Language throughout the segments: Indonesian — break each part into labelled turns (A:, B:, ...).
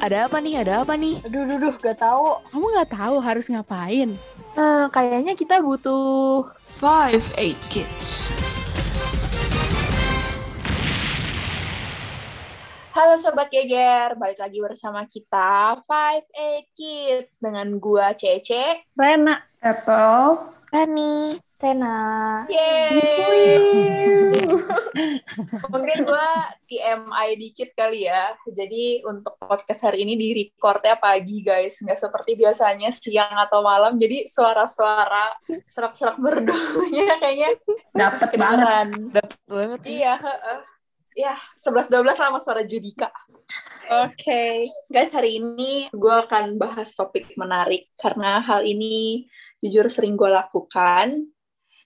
A: Ada apa nih? Ada apa nih?
B: Aduh, aduh, aduh, gak tahu.
C: Kamu nggak tahu harus ngapain?
B: Eh, kayaknya kita butuh
A: Five Eight Kids.
B: Halo Sobat Geger, balik lagi bersama kita Five Eight Kids dengan gua Cece,
C: Rena.
D: Apple.
A: Rani.
D: Tena.
B: Yeay! Mungkin gua TMI dikit kali ya. Jadi untuk podcast hari ini di recordnya pagi guys, nggak seperti biasanya siang atau malam. Jadi suara-suara serak-serak merdunya kayaknya
D: Dapet banget.
A: Dapet banget.
B: Iya, heeh. Ya, 11-12 sama suara Judika. Oke, guys hari ini gue akan bahas topik menarik karena hal ini jujur sering gue lakukan.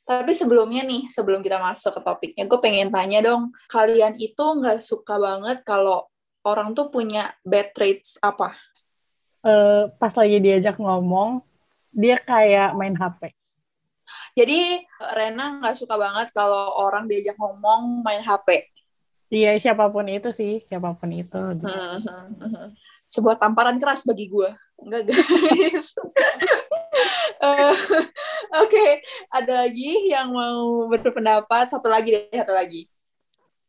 B: Tapi sebelumnya nih, sebelum kita masuk ke topiknya, gue pengen tanya dong, kalian itu nggak suka banget kalau orang tuh punya bad traits apa?
C: Eh, pas lagi diajak ngomong, dia kayak main HP.
B: Jadi Rena nggak suka banget kalau orang diajak ngomong main HP.
C: Iya, siapa pun itu sih, siapa pun itu. gitu.
B: Mhm. Sebuah tamparan keras bagi gue. Enggak, guys. Eh, Oke, ada lagi yang mau berpendapat. Satu lagi deh, satu lagi.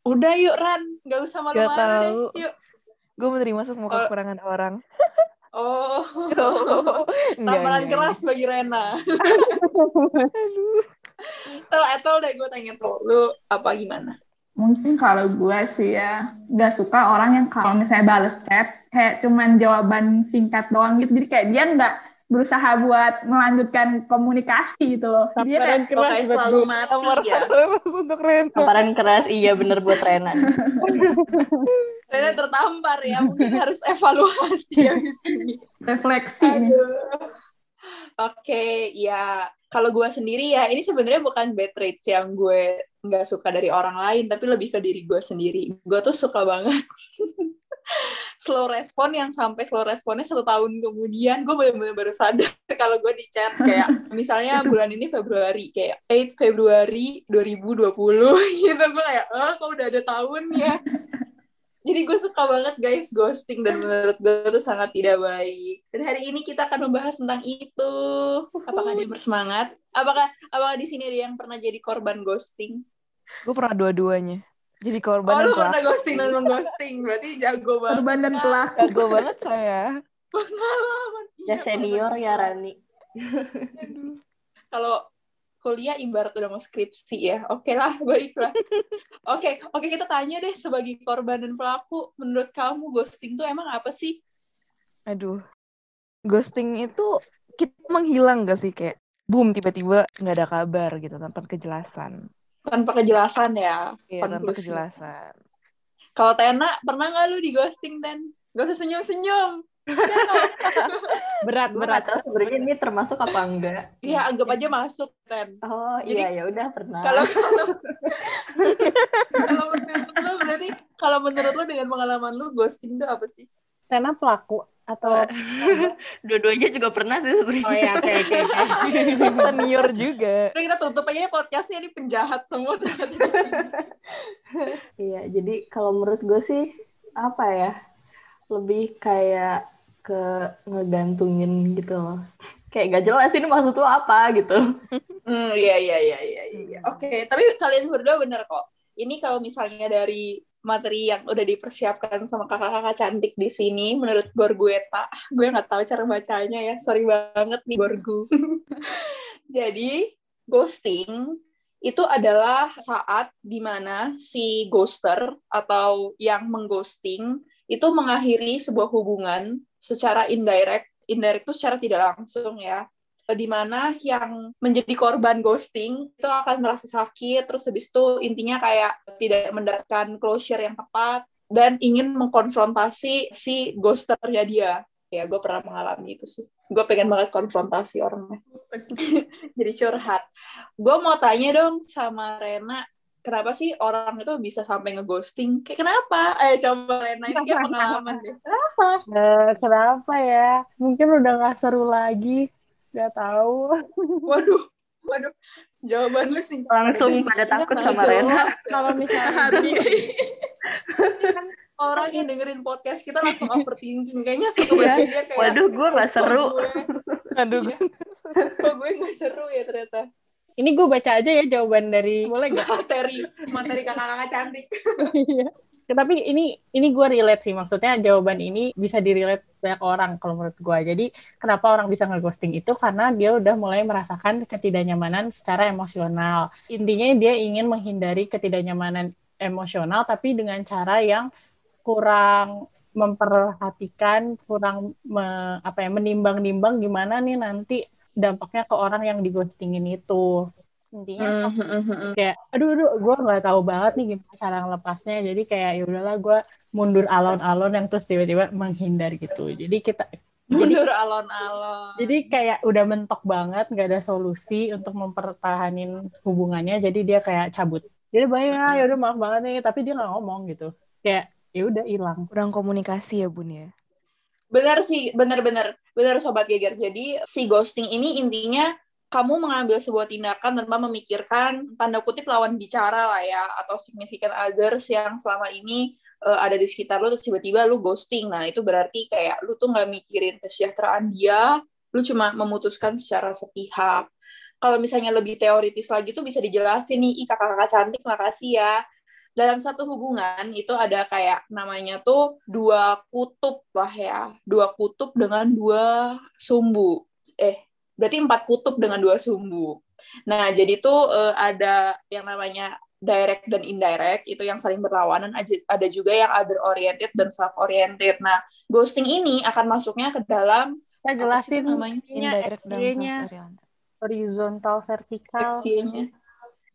B: Udah yuk, Ran. Nggak usah
A: Gak
B: malu-malu deh.
A: tahu.
B: Yuk.
A: Gue menerima semua
B: Kalau-
A: kekurangan orang.
B: Oh, tamparan
A: enggak,
B: keras bagi Rena. Tel, Etel deh gue tanya tuh. Lu apa gimana?
D: Mungkin kalau gue sih ya nggak suka orang yang kalau misalnya bales chat kayak cuman jawaban singkat doang gitu. Jadi kayak dia nggak berusaha buat melanjutkan komunikasi gitu loh.
C: Tamparan
D: kayak,
C: keras buat
B: selalu mati
A: Tamparan
B: ya.
A: keras untuk Ren.
E: Tamparan keras, iya bener buat Rena.
B: Rena tertampar ya. Mungkin harus evaluasi habis ini.
D: refleksi nih.
B: Aduh. Oke, ya kalau gue sendiri ya ini sebenarnya bukan bad traits yang gue nggak suka dari orang lain, tapi lebih ke diri gue sendiri. Gue tuh suka banget slow respon yang sampai slow responnya satu tahun kemudian gue bener-bener baru sadar kalau gue di chat kayak misalnya bulan ini Februari kayak 8 Februari 2020 gitu gue kayak oh kok udah ada tahun ya jadi gue suka banget guys ghosting dan menurut gue itu sangat tidak baik. Dan hari ini kita akan membahas tentang itu. Apakah ada yang bersemangat? Apakah apakah di sini ada yang pernah jadi korban ghosting?
A: Gue pernah dua-duanya. Jadi
B: Oh,
A: korban
B: lu
A: dan
B: pernah
A: pelaku.
B: ghosting dan mengghosting. Berarti jago banget.
D: Korban dan pelaku.
A: Jago banget saya.
B: Pengalaman.
E: Ya
B: Iya,
E: senior ya Rani.
B: Kalau kuliah ibarat udah mau skripsi ya. Oke lah, baiklah. Oke, oke kita tanya deh sebagai korban dan pelaku, menurut kamu ghosting tuh emang apa sih?
A: Aduh. Ghosting itu kita menghilang gak sih kayak boom tiba-tiba nggak ada kabar gitu tanpa kejelasan.
B: Tanpa kejelasan ya.
A: Iya, tanpa kejelasan.
B: Kalau Tena, pernah nggak lu di ghosting, Ten? Gak usah senyum-senyum.
C: Berat, berat.
E: tahu sebenarnya ini termasuk apa enggak.
B: Iya, anggap aja masuk, Ten.
E: Oh
B: Jadi-
E: iya ya udah pernah.
B: Kalau kalau kalau menurut lu berarti kalau menurut lu dengan pengalaman lu ghosting itu apa sih?
C: Rena pelaku atau
E: Dua-duanya juga pernah sih sebenarnya.
C: Oh ya, oke oke. oke.
A: Senior juga.
B: Udah kita tutup aja ya podcastnya ini penjahat semua.
E: Iya, jadi kalau menurut gue sih apa ya? Lebih kayak ke ngegantungin gitu loh. Kayak gak jelas ini maksud lo apa gitu.
B: Hmm, iya iya iya iya iya. Oke, tapi kalian berdua bener kok. Ini kalau misalnya dari materi yang udah dipersiapkan sama kakak-kakak cantik di sini, menurut Borgueta, gue nggak tahu cara bacanya ya, sorry banget nih Borgu. Jadi ghosting itu adalah saat di mana si ghoster atau yang mengghosting itu mengakhiri sebuah hubungan secara indirect, indirect itu secara tidak langsung ya, di mana yang menjadi korban ghosting itu akan merasa sakit terus habis itu intinya kayak tidak mendapatkan closure yang tepat dan ingin mengkonfrontasi si ghosternya dia. Ya gue pernah mengalami itu sih. Gue pengen banget konfrontasi orangnya. Jadi curhat. Gue mau tanya dong sama Rena kenapa sih orang itu bisa sampai ngeghosting? Kayak kenapa? Eh coba Rena ini kayak pengalaman deh. Kenapa?
C: Eh, kenapa ya? Mungkin udah nggak seru lagi. Gak tahu.
B: waduh waduh jawaban lu sih
E: Langsung pada takut sama Rena.
C: Kalau misalnya
B: hati orang yang dengerin podcast kita langsung overthinking. Kayaknya sobat dia kayak,
E: Waduh, gue gak seru.
B: Gue,
A: Aduh,
B: Iya. kok gue gak seru ya ternyata.
C: Ini gue baca aja ya jawaban dari boleh nggak?
B: Materi, materi kakak-kakak cantik.
C: Iya. Tapi ini ini gue relate sih maksudnya jawaban ini bisa direlate banyak orang kalau menurut gue. Jadi kenapa orang bisa ngeghosting itu karena dia udah mulai merasakan ketidaknyamanan secara emosional. Intinya dia ingin menghindari ketidaknyamanan emosional tapi dengan cara yang kurang memperhatikan, kurang me- apa ya menimbang-nimbang gimana nih nanti dampaknya ke orang yang dighostingin itu. Intinya
B: Hmm.
C: kayak aduh aduh gue nggak tahu banget nih gimana cara ngelepasnya jadi kayak ya udahlah gue mundur alon-alon yang terus tiba-tiba menghindar gitu jadi kita
B: Mundur alon-alon.
C: jadi kayak udah mentok banget nggak ada solusi untuk mempertahanin hubungannya jadi dia kayak cabut jadi bayang ya udah maaf banget nih tapi dia nggak ngomong gitu kayak ya udah hilang
A: kurang komunikasi ya bun ya.
B: Benar sih, benar-benar. Benar Sobat Geger. Jadi si ghosting ini intinya kamu mengambil sebuah tindakan tanpa memikirkan tanda kutip lawan bicara lah ya atau significant others yang selama ini eh, ada di sekitar lu terus tiba-tiba lu ghosting. Nah, itu berarti kayak lu tuh nggak mikirin kesejahteraan dia, lu cuma memutuskan secara sepihak. Kalau misalnya lebih teoritis lagi tuh bisa dijelasin nih, ih kakak-kakak cantik makasih ya. Dalam satu hubungan itu ada kayak namanya tuh dua kutub lah ya. Dua kutub dengan dua sumbu. Eh, berarti empat kutub dengan dua sumbu. Nah, jadi tuh eh, ada yang namanya direct dan indirect itu yang saling berlawanan ada juga yang other oriented dan self oriented. Nah, ghosting ini akan masuknya ke dalam
C: kita
B: sih
C: jelasin
B: namanya?
A: Indirect dan
C: XY-nya
A: self-oriented.
C: horizontal vertikal.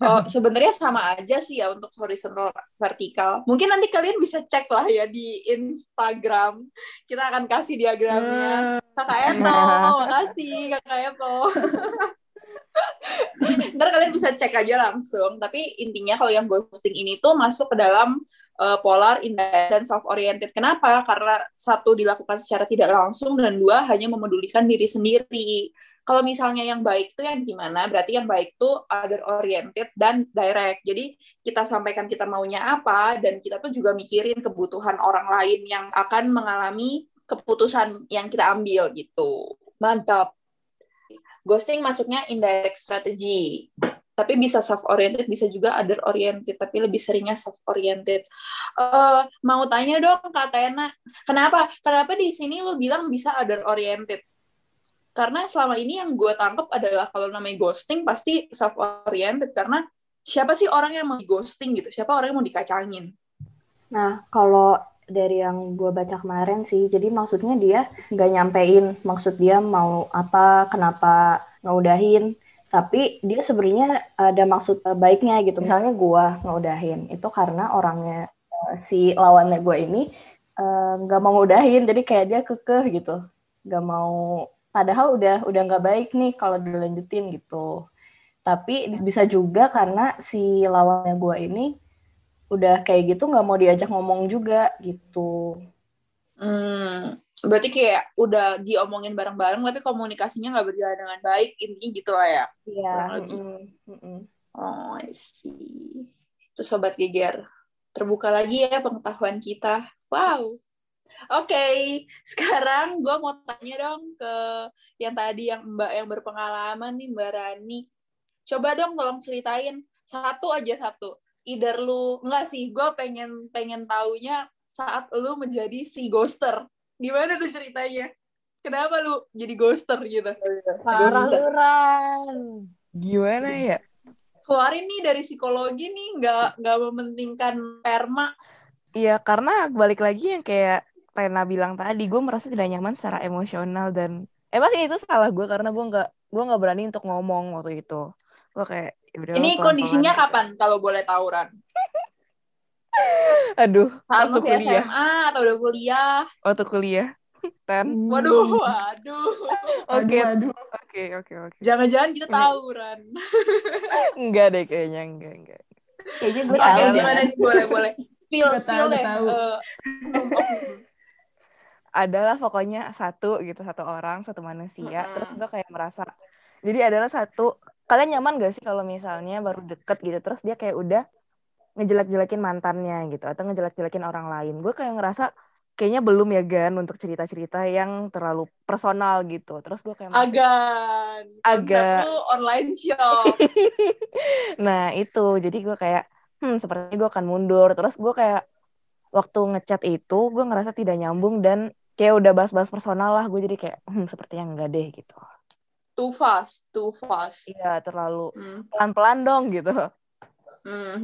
B: Oh, sebenarnya sama aja sih ya untuk horizontal vertikal. Mungkin nanti kalian bisa cek lah ya di Instagram. Kita akan kasih diagramnya. Kakak Eto, makasih Kakak Eto. Ntar kalian bisa cek aja langsung. Tapi intinya kalau yang ghosting ini tuh masuk ke dalam uh, polar, indirect, dan self-oriented. Kenapa? Karena satu dilakukan secara tidak langsung, dan dua hanya memedulikan diri sendiri. Kalau misalnya yang baik itu yang gimana? Berarti yang baik tuh other oriented dan direct. Jadi kita sampaikan kita maunya apa, dan kita tuh juga mikirin kebutuhan orang lain yang akan mengalami keputusan yang kita ambil gitu. Mantap. Ghosting masuknya indirect strategy. Tapi bisa self-oriented, bisa juga other-oriented. Tapi lebih seringnya self-oriented. Eh, mau tanya dong, Kak Tena. Kenapa? Kenapa di sini lo bilang bisa other-oriented? Karena selama ini yang gue tangkap adalah kalau namanya ghosting pasti self-oriented. Karena siapa sih orang yang mau ghosting gitu? Siapa orang yang mau dikacangin?
E: Nah, kalau dari yang gue baca kemarin sih, jadi maksudnya dia nggak nyampein maksud dia mau apa, kenapa ngeudahin, tapi dia sebenarnya ada maksud baiknya gitu. Misalnya gue ngeudahin, itu karena orangnya eh, si lawannya gue ini eh, nggak mau ngeudahin, jadi kayak dia kekeh gitu, nggak mau. Padahal udah udah nggak baik nih kalau dilanjutin gitu. Tapi bisa juga karena si lawannya gue ini udah kayak gitu nggak mau diajak ngomong juga gitu.
B: Hmm, berarti kayak udah diomongin bareng-bareng tapi komunikasinya nggak berjalan dengan baik intinya gitu lah ya.
E: Iya.
B: Lebih.
E: mm-mm, mm-mm.
B: Oh, I see. Itu sobat geger. Terbuka lagi ya pengetahuan kita. Wow. Oke, sekarang gue mau tanya dong ke yang tadi yang Mbak yang berpengalaman nih Mbak Rani. Coba dong tolong ceritain satu aja satu. Either lu enggak sih, gue pengen pengen taunya saat lu menjadi si ghoster. Gimana tuh ceritanya? Kenapa lu jadi ghoster gitu?
C: parah
B: Ghoster.
C: luran
A: Gimana ya?
B: Keluarin nih dari psikologi nih, nggak nggak mementingkan perma.
A: Iya, karena balik lagi yang kayak Lena bilang tadi, gue merasa tidak nyaman secara emosional dan eh pasti itu salah gue karena gue nggak gue nggak berani untuk ngomong waktu itu. Gue kayak ya
B: Ini
A: pelan-pelan
B: kondisinya
A: gitu.
B: kapan kalau boleh tawuran?
A: Aduh,
B: Saat
A: waktu
B: masih
A: kuliah,
B: SMA atau udah kuliah?
A: waktu kuliah. Ten.
B: Waduh, waduh.
A: Oke, oke, oke, oke.
B: Jangan-jangan kita tawuran.
A: Enggak deh kayaknya, enggak, enggak.
E: Kayaknya gue
B: Oke,
E: tahu. deh.
B: gimana nih? Boleh, boleh. Spill, spill deh. Eh,
A: Adalah pokoknya satu gitu, satu orang, satu manusia.
B: Mm-mm.
A: Terus gue kayak merasa, jadi adalah satu, kalian nyaman gak sih kalau misalnya baru deket gitu, terus dia kayak udah ngejelek-jelekin mantannya gitu atau ngejelek-jelekin orang lain gue kayak ngerasa kayaknya belum ya Gan untuk cerita-cerita yang terlalu personal gitu terus gue kayak
B: Agan. Lu online shop.
A: nah itu jadi gue kayak hmm sepertinya gue akan mundur terus gue kayak waktu ngechat itu gue ngerasa tidak nyambung dan kayak udah bahas-bahas personal lah gue jadi kayak hmm sepertinya enggak deh gitu
B: Too fast, too fast.
A: iya terlalu
B: Hmm.
A: pelan-pelan dong gitu
B: Hmm,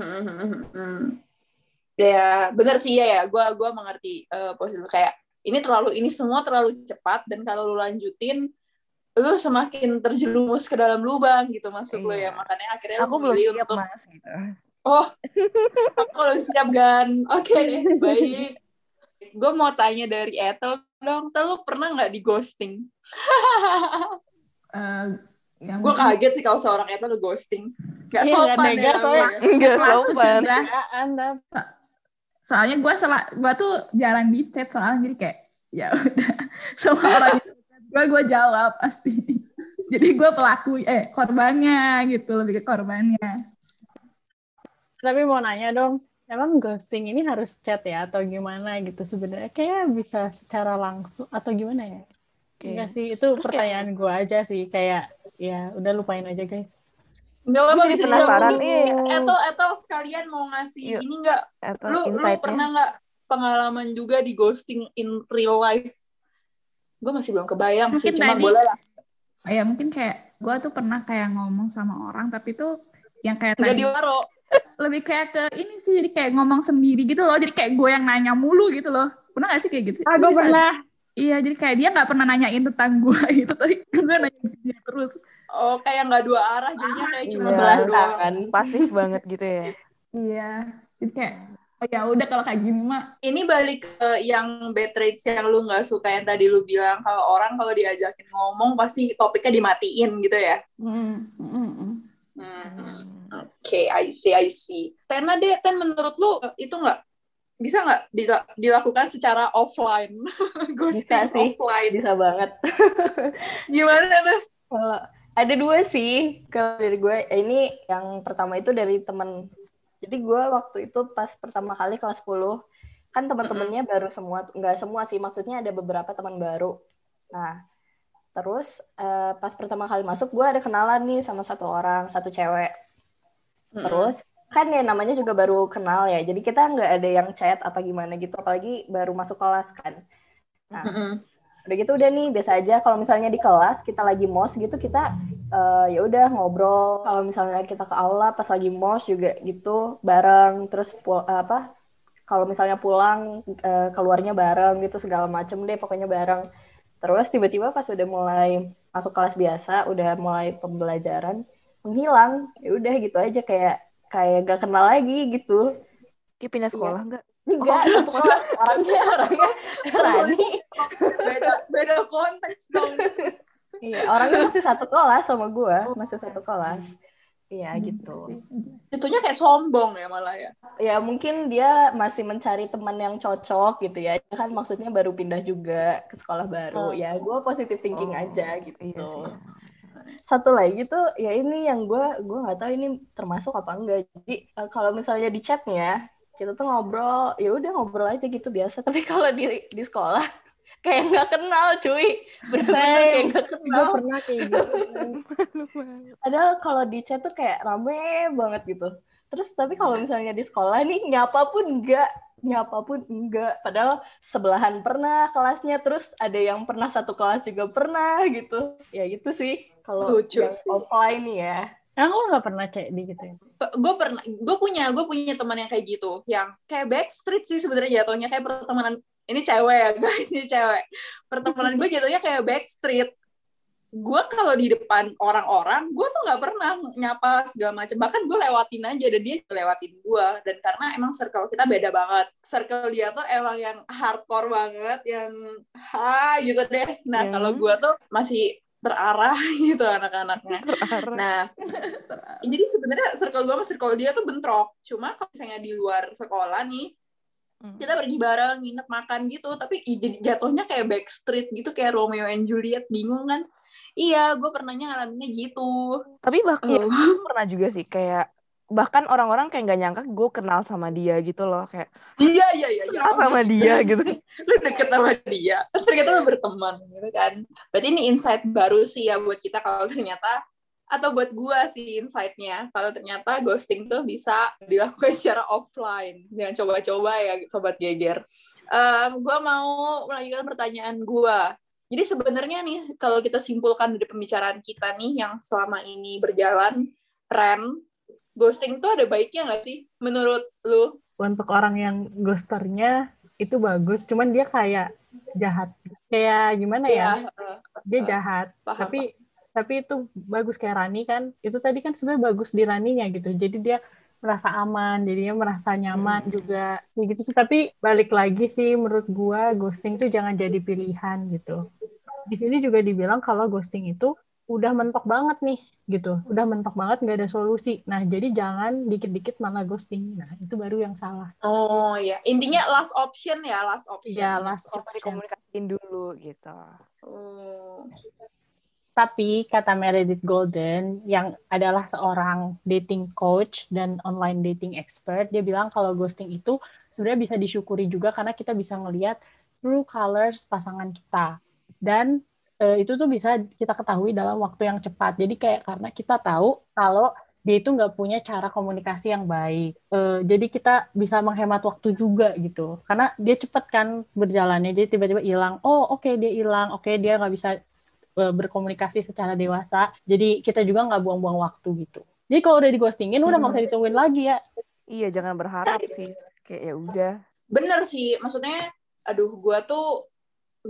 B: hmm. Ya, bener sih ya ya. Gua gua mengerti eh, posisi lu. kayak ini terlalu ini semua terlalu cepat dan kalau lu lanjutin lu semakin terjerumus ke dalam lubang gitu maksud lu
A: Iya.
B: ya. Makanya akhirnya lu
A: aku belum siap
B: untuk
A: mas gitu
B: oh aku belum siap gan. Oke deh, baik. Gue mau tanya dari Ethel dong, Ethel lu pernah nggak di ghosting?
D: Eh, yang
B: Gue kaget sih kalau seorang Ethel di ghosting. Gak
C: nggak
B: sopan
C: tega
B: ya.
C: soalnya.
D: aku
A: sopan
C: Ya,
D: soalnya gue sel gue tuh jarang di chat soalnya jadi kayak ya udah semua orang gue gue jawab pasti jadi gue pelaku eh korbannya gitu lebih ke korbannya
C: Tapi mau nanya dong, emang ghosting ini harus chat ya atau gimana gitu sebenarnya? Kayak bisa secara langsung atau gimana ya?
A: Oke.
C: Enggak sih, itu
A: Terus kayak-
C: pertanyaan gue aja sih. Kayak ya udah lupain aja guys.
B: Gak apa-apa
A: Jadi
B: bisa
A: penasaran, iya.
B: Atau atau sekalian mau ngasih
A: Yuk.
B: ini nggak?
A: atau
B: Lu lu
A: insight-nya
B: pernah nggak pengalaman juga di ghosting in real life? Gue masih belum kebayang sih,
D: Mungkin
B: cuma
D: tadi-
B: boleh lah.
D: ya mungkin kayak gue tuh pernah kayak ngomong sama orang tapi tuh yang kayak
B: Nggak
D: tadi
B: diwaro.
D: Lebih kayak ke ini sih jadi kayak ngomong sendiri gitu loh jadi kayak gue yang nanya mulu gitu loh pernah gak sih kayak gitu
C: Ah, gue pernah.
D: iya jadi kayak dia nggak pernah nanyain tentang gue gitu tapi gue nanya dia terus
B: Oh, kayak nggak dua arah, jadinya kayak cuma
A: Iya.
B: satu
E: Sebelah
B: doang.
E: tangan.
A: pasif banget gitu ya
D: iya jadi kayak oh ya udah kalau kayak gini mah
B: Ini balik ke yang bad traits yang lu nggak suka yang tadi lu bilang kalau orang kalau diajakin ngomong pasti topiknya dimatiin gitu ya.
D: mm, mm, mm, mm.
B: Hmm. Oke, I see, I see. Tena deh, Ten menurut lu itu nggak bisa nggak dila- dilakukan secara offline? Ghosting
E: Bisa sih.
B: offline.
E: Bisa banget.
B: Gimana tuh?
E: Kalau ada dua sih kalau dari gue ini yang pertama itu dari temen jadi gue waktu itu pas pertama kali kelas 10 kan teman-temannya baru semua nggak semua sih maksudnya ada beberapa teman baru nah terus eh, pas pertama kali masuk gue ada kenalan nih sama satu orang satu cewek terus kan ya namanya juga baru kenal ya jadi kita nggak ada yang chat apa gimana gitu apalagi baru masuk kelas kan. Nah
B: Mm-mm.
E: udah gitu udah nih biasa aja. Kalau misalnya di kelas kita lagi mos gitu kita eh, ya udah ngobrol. Kalau misalnya kita ke aula pas lagi mos juga gitu bareng. Terus pul- apa kalau misalnya pulang eh, keluarnya bareng gitu segala macem deh pokoknya bareng. Terus tiba-tiba pas udah mulai masuk kelas biasa udah mulai pembelajaran menghilang ya udah gitu aja kayak kayak gak kenal lagi gitu
A: Kayak pindah sekolah nggak
E: enggak satu kelas orangnya orangnya Rani
B: beda beda konteks dong.
E: Iya, orangnya masih satu kelas sama gue, masih satu kelas. Iya gitu.
B: Itunya kayak sombong ya malah ya.
E: Ya mungkin dia masih mencari teman yang cocok gitu ya. Dia Kan maksudnya baru pindah juga ke sekolah baru.
B: Hmm.
E: Ya gue positive thinking
A: Oh,
E: aja gitu.
A: iya sih
E: Satu lagi tuh ya ini yang gue gue nggak tahu ini termasuk apa enggak. Jadi eh, kalau misalnya di chatnya kita tuh ngobrol, ya udah ngobrol aja gitu biasa. Tapi kalau di di sekolah kayak nggak kenal cuy, bener-bener kayak nggak
C: Gue
E: kenal.
C: pernah kayak gitu.
E: Padahal kalau di chat tuh kayak rame banget gitu. Terus tapi kalau misalnya di sekolah nih nyapa pun enggak, nyapa pun enggak. Padahal sebelahan pernah kelasnya, terus ada yang pernah satu kelas juga pernah gitu. Ya gitu sih kalau
B: Lucu
E: yang
B: sih.
E: offline nih ya.
C: Emang lo gak pernah cek di gitu ya?
B: gue pernah gue punya gue punya teman yang kayak gitu yang kayak backstreet sih sebenarnya jatuhnya kayak pertemanan ini cewek ya guys ini cewek pertemanan gue jatuhnya kayak backstreet gue kalau di depan orang-orang gue tuh nggak pernah nyapa segala macam bahkan gue lewatin aja dan dia lewatin gue dan karena emang circle kita beda banget circle dia tuh emang yang hardcore banget yang ha gitu deh nah
A: Hmm.
B: kalau gue tuh masih terarah gitu anak-anaknya Nah, jadi sebenarnya circle gue sama circle dia tuh bentrok. Cuma kalau misalnya di luar sekolah nih,
A: Hmm.
B: kita pergi bareng, nginep makan gitu. Tapi jadi jatuhnya kayak backstreet gitu, kayak Romeo and Juliet. Bingung kan? Iya, gue pernahnya ngalaminnya gitu.
A: tapi bahkan gue pernah juga sih kayak bahkan orang-orang kayak nggak nyangka gue kenal sama dia gitu loh kayak
B: Iya iya iya. iya.
A: kenal sama dia gitu
B: lu deket sama dia ternyata lu berteman gitu kan berarti ini insight baru sih ya buat kita kalau ternyata atau buat gua sih insight-nya kalau ternyata ghosting tuh bisa dilakukan secara offline jangan coba-coba ya sobat geger Em, gua mau melanjutkan pertanyaan gua jadi sebenarnya nih kalau kita simpulkan dari pembicaraan kita nih yang selama ini berjalan Ren ghosting tuh ada baiknya nggak sih menurut lu
C: Untuk orang yang ghosternya itu bagus, cuman dia kayak jahat. Kayak gimana ya?
B: eh,
C: Dia
B: eh,
C: jahat.
B: paham,
C: Tapi tapi itu bagus kayak Rani kan. Itu tadi kan sebenarnya bagus di Raninya gitu. Jadi dia merasa aman, jadinya merasa nyaman juga. Ya gitu sih. Tapi balik lagi sih menurut gua ghosting tuh jangan jadi pilihan gitu. Di sini juga dibilang kalau ghosting itu udah mentok banget nih gitu. Udah mentok banget nggak ada solusi. Nah, jadi jangan dikit-dikit malah ghosting. Nah, itu baru yang salah.
B: Oh ya, intinya last option ya, last option.
C: Ya, last
A: coba
C: option.
A: dikomunikasiin dulu gitu
B: Oh.
C: Tapi kata Meredith Golden yang adalah seorang dating coach dan online dating expert, dia bilang kalau ghosting itu sebenarnya bisa disyukuri juga karena kita bisa ngelihat true colors pasangan kita. Dan eh, itu tuh bisa kita ketahui dalam waktu yang cepat. Jadi kayak karena kita tahu kalau dia itu nggak punya cara komunikasi yang baik. Eh, jadi kita bisa menghemat waktu juga gitu. Karena dia cepet kan berjalannya, dia tiba-tiba hilang. Oh oke dia hilang, oke dia nggak bisa eh, berkomunikasi secara dewasa. Jadi kita juga nggak buang-buang waktu gitu. Jadi kalau udah digostingin, udah nggak usah ditungguin lagi ya.
A: iya jangan berharap sih kayak ya udah
B: Bener sih, maksudnya, aduh, gua tuh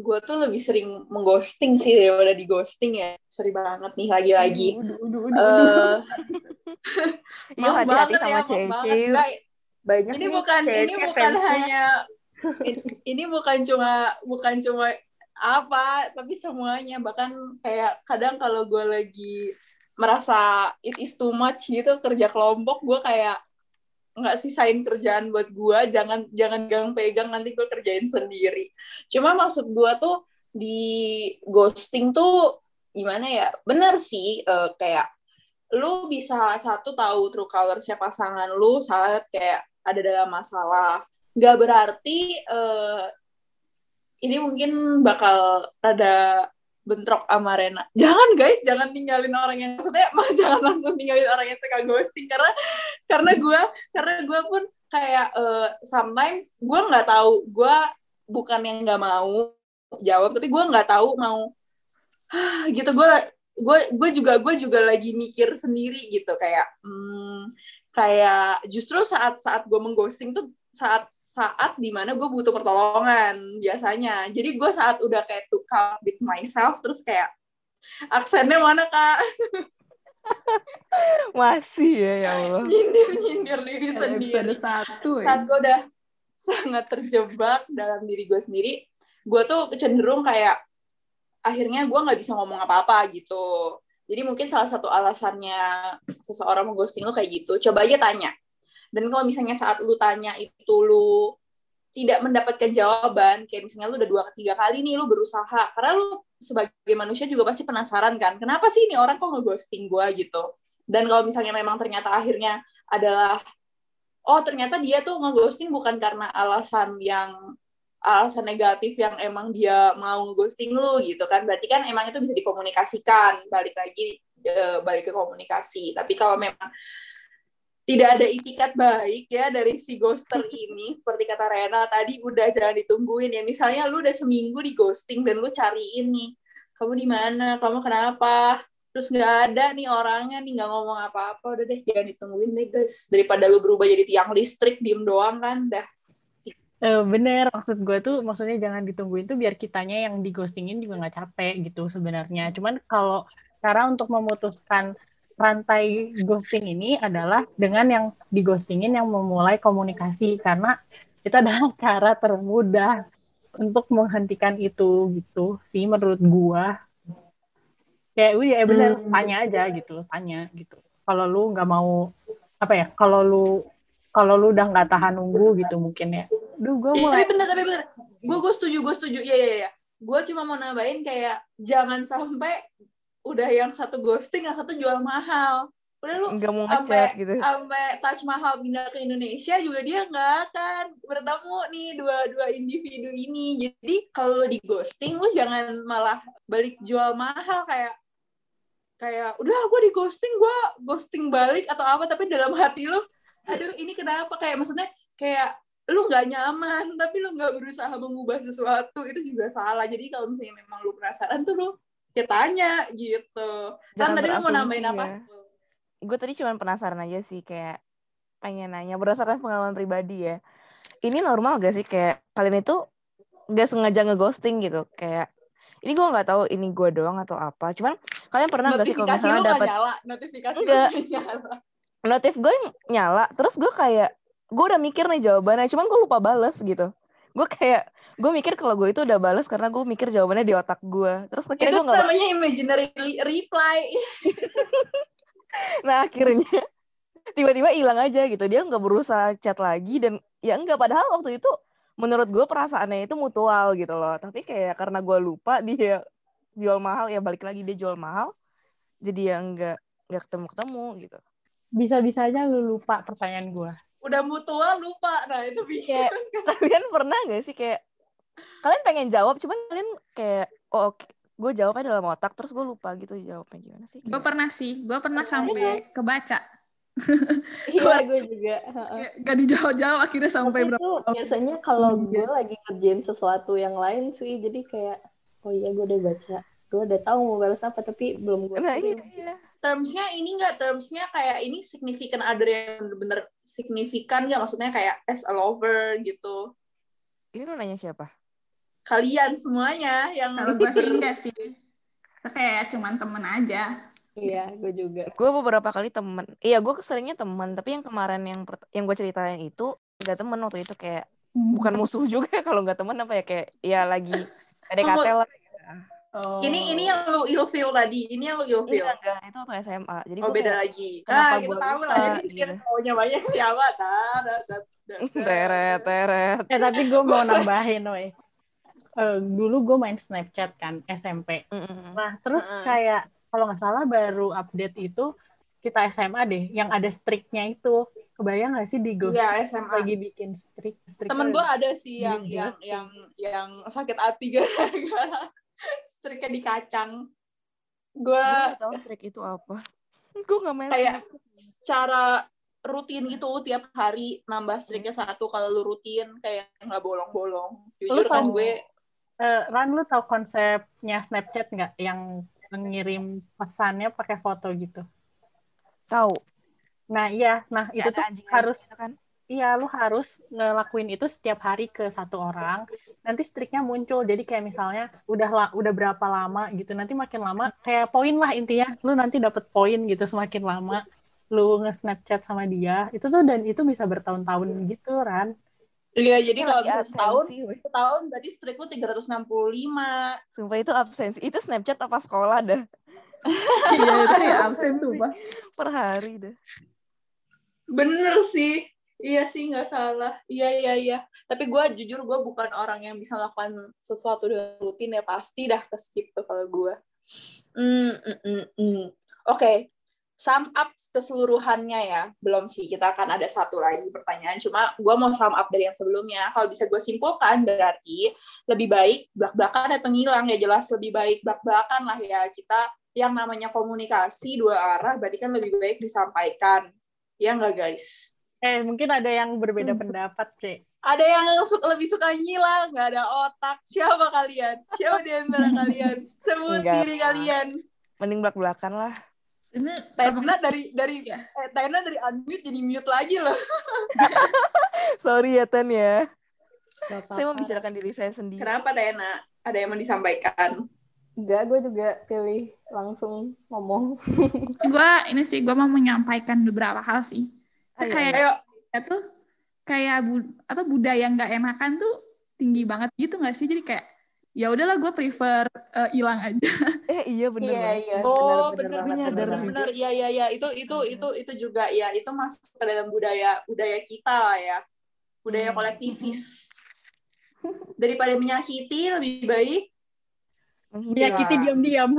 B: gua tuh lebih sering mengghosting sih daripada di ghosting ya. Sorry banget nih lagi-lagi. Eh, maaf
A: hati-hati
B: banget
A: sama
B: ya. Nggak,
E: Banyak
B: ini bukan ini
E: cewek
B: bukan hanya ini bukan cuma bukan cuma apa tapi semuanya bahkan kayak kadang kalau gue lagi merasa it is too much gitu kerja kelompok gue kayak nggak sisain kerjaan buat gue jangan jangan gang pegang nanti gue kerjain sendiri. Cuma maksud gue tuh di ghosting tuh gimana ya? Bener sih eh, kayak lu bisa satu tahu true colorsnya pasangan lu saat kayak ada dalam masalah. Nggak berarti eh, ini mungkin bakal ada bentrok sama Rena. Jangan guys, jangan tinggalin orang yang maksudnya mas jangan langsung tinggalin orang yang suka ghosting. Karena karena gue karena gue pun kayak eh, sometimes gue nggak tahu. Gue bukan yang nggak mau jawab tapi gue nggak tahu mau gitu. Gue gue gue juga gue juga lagi mikir sendiri gitu. Kayak hmm, kayak justru saat saat gue mengghosting tuh saat saat di mana gue butuh pertolongan biasanya. Jadi gue saat udah kayak to come with myself terus kayak aksennya mana kak?
A: Masih ya ya Allah.
B: Nyindir nyindir diri
D: Ada
B: sendiri.
D: satu
B: saat
D: ya.
B: gue udah sangat terjebak dalam diri gue sendiri gue tuh cenderung kayak akhirnya gue nggak bisa ngomong apa-apa gitu. Jadi mungkin salah satu alasannya seseorang mengghosting lu kayak gitu coba aja tanya dan kalau misalnya saat lu tanya itu lu tidak mendapatkan jawaban kayak misalnya lu udah dua tiga kali nih lu berusaha karena lu sebagai manusia juga pasti penasaran kan kenapa sih ini orang kok ngeghosting gue gitu? Dan kalau misalnya memang ternyata akhirnya adalah oh ternyata dia tuh ngeghosting bukan karena alasan yang alasan negatif yang emang dia mau ngeghosting lu gitu kan. Berarti kan emang itu bisa dikomunikasikan balik lagi eh, balik ke komunikasi. Tapi kalau memang tidak ada itikat baik ya dari si ghoster ini. Seperti kata Rena tadi udah jangan ditungguin ya. Misalnya lu udah seminggu di ghosting dan lu cariin nih kamu di mana? Kamu kenapa? Terus nggak ada nih orangnya nih nggak ngomong apa-apa. Udah deh jangan ditungguin deh guys. Daripada lu berubah jadi tiang listrik diem doang kan? Dah.
C: Eh, bener, maksud gue tuh maksudnya jangan ditungguin tuh biar kitanya yang digostingin juga nggak capek gitu sebenarnya. Cuman kalau cara untuk memutuskan rantai ghosting ini adalah dengan yang digostingin yang memulai komunikasi karena itu adalah cara termudah untuk menghentikan itu gitu sih menurut gua. Kayak udah ya bener
B: Hmm.
C: tanya aja gitu, tanya gitu. Kalau lu nggak mau apa ya? Kalau lu kalau lu udah nggak tahan nunggu gitu mungkin ya. Duh, gue
B: Eh,
C: mulai
B: tapi bener tapi bener gue gue setuju gue setuju iya iya iya gue cuma mau nambahin kayak jangan sampai udah yang satu ghosting yang satu jual mahal. Udah lu
A: nggak mau
B: sampai
A: gitu.
B: sampai Taj Mahal pindah ke Indonesia juga dia nggak akan bertemu nih dua-dua individu ini. Jadi kalau di ghosting lu jangan malah balik jual mahal kayak kayak udah gue di ghosting gue ghosting balik atau apa. Tapi dalam hati lu aduh ini kenapa? Kayak maksudnya kayak lu nggak nyaman tapi lu nggak berusaha mengubah sesuatu itu juga salah. Jadi kalau misalnya memang lu penasaran tuh lu ya tanya gitu. Kan tadi lu mau nambahin apa?
A: ya. gue tadi cuma penasaran aja sih kayak pengen nanya berdasarkan pengalaman pribadi ya ini normal gak sih? Kayak kalian itu nggak sengaja ngeghosting gitu kayak ini gue nggak tahu ini gue doang atau apa. Cuman kalian pernah nggak sih kalau misalnya dapat
B: notifikasi
A: Enggak.
B: nggak. nyala.
A: Notif gue nyala terus gue kayak gue udah mikir nih jawabannya cuman gue lupa bales gitu. Gue kayak gue mikir kalau gue itu udah bales karena gue mikir jawabannya di otak gue terus akhirnya
B: itu
A: gue nggak
B: namanya imaginary reply.
A: Nah akhirnya tiba-tiba hilang aja gitu. Dia nggak berusaha chat lagi dan ya enggak padahal waktu itu menurut gue perasaannya itu mutual gitu loh. Tapi kayak karena gue lupa dia jual mahal ya balik lagi dia jual mahal jadi ya enggak nggak ketemu ketemu gitu.
C: Bisa-bisanya lu lupa pertanyaan gue.
B: udah mutual lupa. Nah itu
A: kayak kalian pernah gak sih kayak kalian pengen jawab cuman kalian kayak oh gue jawabnya dalam otak terus gue lupa gitu jawabnya gimana sih
D: Gue pernah sih, gue pernah sampai kebaca.
E: Iya, gue juga. Heeh.
D: Kayak Gak dijawab-jawab akhirnya sampai
E: Tapi
D: berapa
E: itu biasanya kalau gue lagi ngerjain sesuatu yang lain sih, jadi kayak, oh iya gue udah baca. Gue udah tahu mau balas apa, tapi belum gue
A: nah iya, iya.
B: termsnya ini enggak termsnya kayak ini significant other yang bener-bener signifikan nggak maksudnya kayak as a lover gitu
A: ini lu nanya siapa
B: kalian semuanya yang
D: Kalau gue sih enggak sih. Kayak cuman temen aja.
E: Iya, gue juga.
A: gue beberapa kali temen iya gue seringnya temen tapi yang kemarin yang yang gue ceritain itu nggak temen waktu itu kayak bukan musuh juga kalau nggak temen apa ya kayak ya lagi PDKT lah
D: Oh.
B: ini ini yang lu ilfeel tadi ini yang lu ilfeel
A: Iya enggak, itu waktu SMA. Jadi
B: oh beda
A: kayak,
B: lagi
A: kenapa
B: nah kita
A: gua
B: tahu lah jadi
A: gitu.
B: maunya banyak siapa dah dah dah dah, dah.
A: teret, teret.
C: Eh tapi gue mau nambahin, woi. Eh, dulu gue main Snapchat kan SMP.
A: Mm-mm.
C: Nah terus
B: Heeh.
C: kayak kalau nggak salah baru update itu kita SMA deh, yang ada streaknya itu. Kebayang nggak sih di Ghost
B: Iya, SMA.
C: lagi bikin streak? streak
B: temen gue ada sih yang yang yang yang sakit hati gara-gara striknya di kacang gue
A: nggak tahu streak itu apa. gue nggak main.
B: Kayak- secara rutin gitu tiap hari nambah striknya satu kalau lu rutin kayak nggak bolong-bolong jujur
C: Lu
B: kan gue
C: Eh, Ran, lu tahu konsepnya Snapchat nggak? Yang mengirim pesannya pakai foto gitu.
A: tahu.
C: Nah iya, nah
A: Ya,
C: itu tuh
A: anjing
C: harus
A: gitu kan.
C: Iya, lu harus ngelakuin itu setiap hari ke satu orang. Nanti streaknya muncul. Jadi kayak misalnya udah la- udah berapa lama gitu. Nanti makin lama kayak poin lah intinya. Lu nanti dapet poin gitu semakin lama lu nge-snapchat sama dia. Itu tuh dan itu bisa bertahun-tahun gitu, Ran.
B: Iya jadi kalau setahun
A: absensi, weh.
B: setahun berarti strik lu 365
A: Sumpah itu absensi. Itu Snapchat apa sekolah dah.
D: Iya, itu ya absen tuh, Pak.
A: Per hari dah.
B: bener sih iya sih nggak salah iya iya iya tapi gue jujur gue bukan orang yang bisa melakukan sesuatu dengan rutin ya pasti dah ke skip tuh kalau gue hmm, mm, mm, mm. oke sum up keseluruhannya ya. Belum sih kita akan ada satu lagi pertanyaan. Cuma gue mau sum up dari yang sebelumnya. Kalau bisa gue simpulkan berarti lebih baik belak belakan atau ngilang. Ya jelas lebih baik belak belakan lah ya. Kita yang namanya komunikasi dua arah berarti kan lebih baik disampaikan. Ya nggak guys?
C: Eh, mungkin ada yang berbeda
B: Hmm.
C: pendapat, C.
B: ada yang lebih suka ngilang. Nggak ada otak. Siapa kalian? Siapa di antara kalian? Sebut
A: Enggak.
B: diri kalian.
A: Mending belak-belakan lah.
D: Ini
B: Tena dari dari
D: Ya.
B: eh, Tena dari unmute jadi mute lagi loh
A: Sorry ya, Ten ya.
C: Gak
A: Saya membicarakan diri saya sendiri.
B: kenapa Tena ada yang mau disampaikan
E: Enggak, gue juga pilih langsung ngomong.
D: gue ini sih gue mau menyampaikan beberapa hal sih.
A: Ayo,
D: kayak
B: ayo
D: ya tuh kayak bu- apa budaya nggak enakan tuh tinggi banget gitu nggak sih? Jadi kayak ya udahlah gue prefer eh, hilang aja.
A: Eh iya bener
E: Iya, iya.
B: oh
E: bener
A: juga.
B: bener iya iya iya itu itu itu itu juga ya itu masuk ke dalam budaya budaya kita lah ya budaya
A: Hmm.
B: kolektivis daripada menyakiti lebih baik
C: menyakiti diam-diam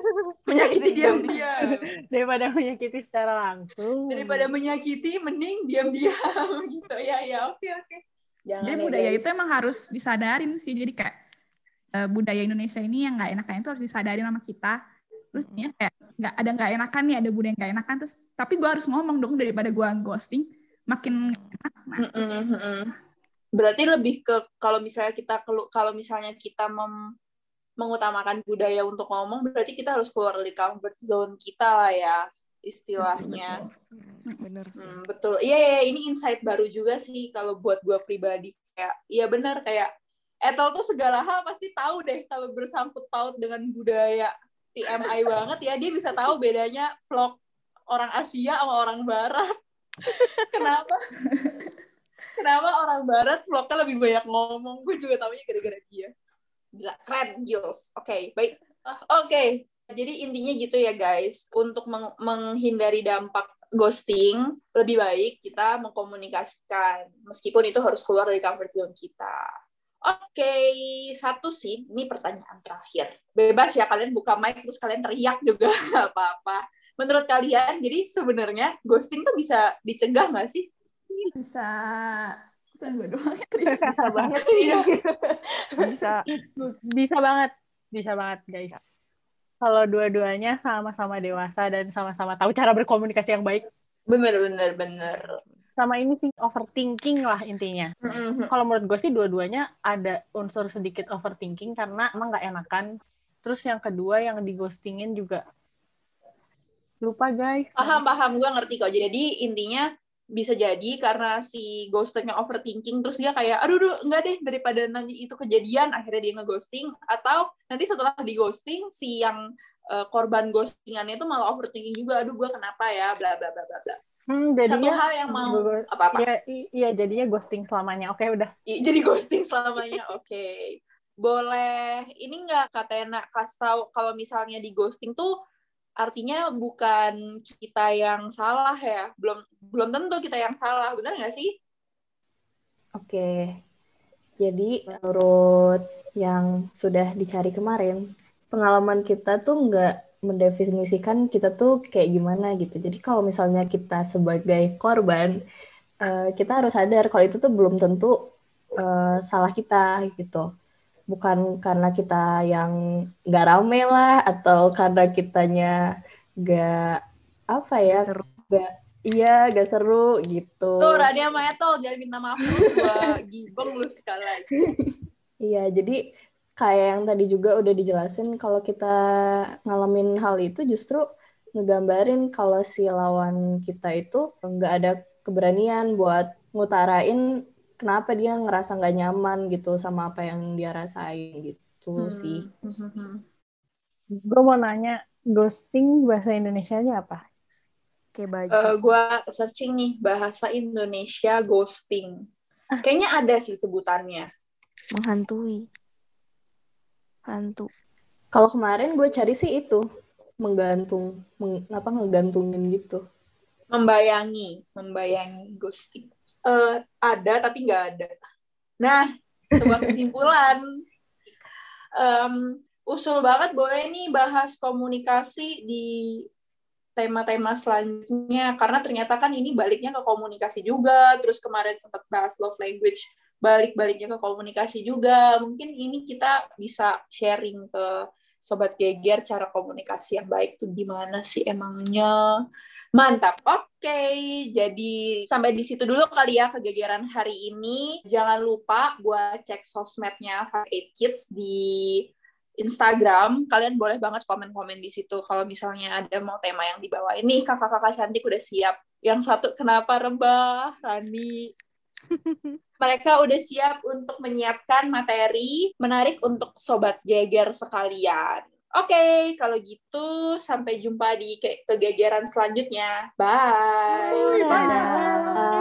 B: Menyakiti diam-diam.
C: daripada menyakiti secara langsung.
B: Daripada menyakiti, mending diam-diam gitu. Ya, ya, oke, oke. Jangan
D: Jadi
B: ya,
D: budaya
B: guys.
D: itu emang harus disadarin sih. Jadi kayak eh, budaya Indonesia ini yang nggak enakan itu harus disadarin sama kita. Terus ya kayak nggak ada nggak enakan nih, ada budaya yang nggak enakan. Terus tapi gue harus ngomong dong daripada gue ghosting makin enak. Nah,
B: Mm-mm, mm-mm. Berarti lebih ke kalau misalnya kita kalau misalnya kita mem- mengutamakan budaya untuk ngomong, berarti kita harus keluar dari comfort zone kita lah ya istilahnya.
A: Bener sih.
B: Hmm, betul. Iya, iya, iya, ini insight baru juga sih kalau buat gue pribadi. Kayak, iya benar kayak Ethel tuh segala hal pasti tahu deh kalau bersangkut paut dengan budaya TMI banget ya. Dia bisa tahu bedanya vlog orang Asia sama orang Barat. Kenapa? Kenapa orang Barat vlognya lebih banyak ngomong? Gue juga tahunya gara-gara dia. Gila, keren, Gils. Oke, baik. Ah, Oke, jadi intinya gitu ya guys. Untuk meng- menghindari dampak ghosting, lebih baik kita mengkomunikasikan. Meskipun itu harus keluar dari comfort zone kita. Oke, satu sih, ini pertanyaan terakhir. Bebas ya kalian buka mic terus kalian teriak juga apa-apa. Menurut kalian, jadi sebenarnya ghosting tuh bisa dicegah nggak sih?
D: bisa Bukan gue doang
E: Bisa banget sih.
A: Bisa.
C: Bisa banget, bisa banget guys. Kalau dua-duanya sama-sama dewasa dan sama-sama tahu cara berkomunikasi yang baik,
B: Bener, bener, bener.
C: Sama ini sih overthinking lah intinya.
B: Mhm.
C: Kalau menurut gue sih dua-duanya ada unsur sedikit overthinking karena emang nggak enakan. Terus yang kedua yang di ghostingin juga lupa guys.
B: Paham, paham. Gue ngerti kok. Jadi intinya bisa jadi karena si ghostingnya overthinking, terus dia kayak, aduh, aduh, enggak deh, daripada nanti itu kejadian, akhirnya dia nge-ghosting. Atau nanti setelah di-ghosting, si yang eh, korban ghostingannya itu malah overthinking juga, aduh, gue kenapa ya, bla, bla, bla, bla, bla.
C: Hmm,
B: Satu
C: jadinya
B: hal yang mau,
C: Gue-
B: apa-apa.
C: Iya, iya jadinya ghosting selamanya. Oke udah.
B: I- jadi ghosting selamanya oke boleh ini nggak Katena kasih tahu kalau misalnya di ghosting tuh artinya bukan kita yang salah ya belum belum tentu kita yang salah benar nggak sih
E: Oke. Jadi menurut yang sudah dicari kemarin, pengalaman kita tuh nggak mendefinisikan kita tuh kayak gimana gitu. Jadi kalau misalnya kita sebagai korban, eh, kita harus sadar kalau itu tuh belum tentu eh, salah kita gitu. Bukan karena kita yang nggak rame lah, atau karena kitanya nggak apa ya,
A: Seru.
E: iya nggak seru gitu.
B: tuh Rania sama Ethel jangan minta maaf gua gibeng lu sekali lagi
E: Iya, jadi kayak yang tadi juga udah dijelasin kalau kita ngalamin hal itu justru ngegambarin kalau si lawan kita itu nggak ada keberanian buat ngutarain kenapa dia ngerasa nggak nyaman gitu sama apa yang dia rasain gitu sih.
B: Hmm.
C: Gue mau nanya, ghosting bahasa Indonesia-nya apa?
A: Kayak baju.
B: Eh, gua searching nih bahasa Indonesia ghosting kayaknya ada sih sebutannya
A: Menghantui. Hantu.
E: Kalau kemarin gue cari sih itu menggantung, meng- apa ngegantungin gitu.
B: membayangi, membayangi ghosting. Eh ada tapi nggak ada. Nah, sebuah kesimpulan. Em, usul banget boleh nih bahas komunikasi di tema-tema selanjutnya karena ternyata kan ini baliknya ke komunikasi juga. Terus kemarin sempat bahas love language, balik-baliknya ke komunikasi juga. Mungkin ini kita bisa sharing ke sobat geger cara komunikasi yang baik tuh gimana sih emangnya. Mantap. Oke, jadi sampai di situ dulu kali ya kegegeran hari ini. Jangan lupa buat cek sosmednya 58 Kids di Instagram. Kalian boleh banget komen-komen di situ kalau misalnya ada mau tema yang dibawa. Ini kakak-kakak cantik udah siap. Yang satu kenapa rebah, Rani? Mereka udah siap untuk menyiapkan materi menarik untuk sobat geger sekalian. Oke, kalau gitu sampai jumpa di ke- kegegeran selanjutnya. Bye.
A: Dadah.
E: Ah.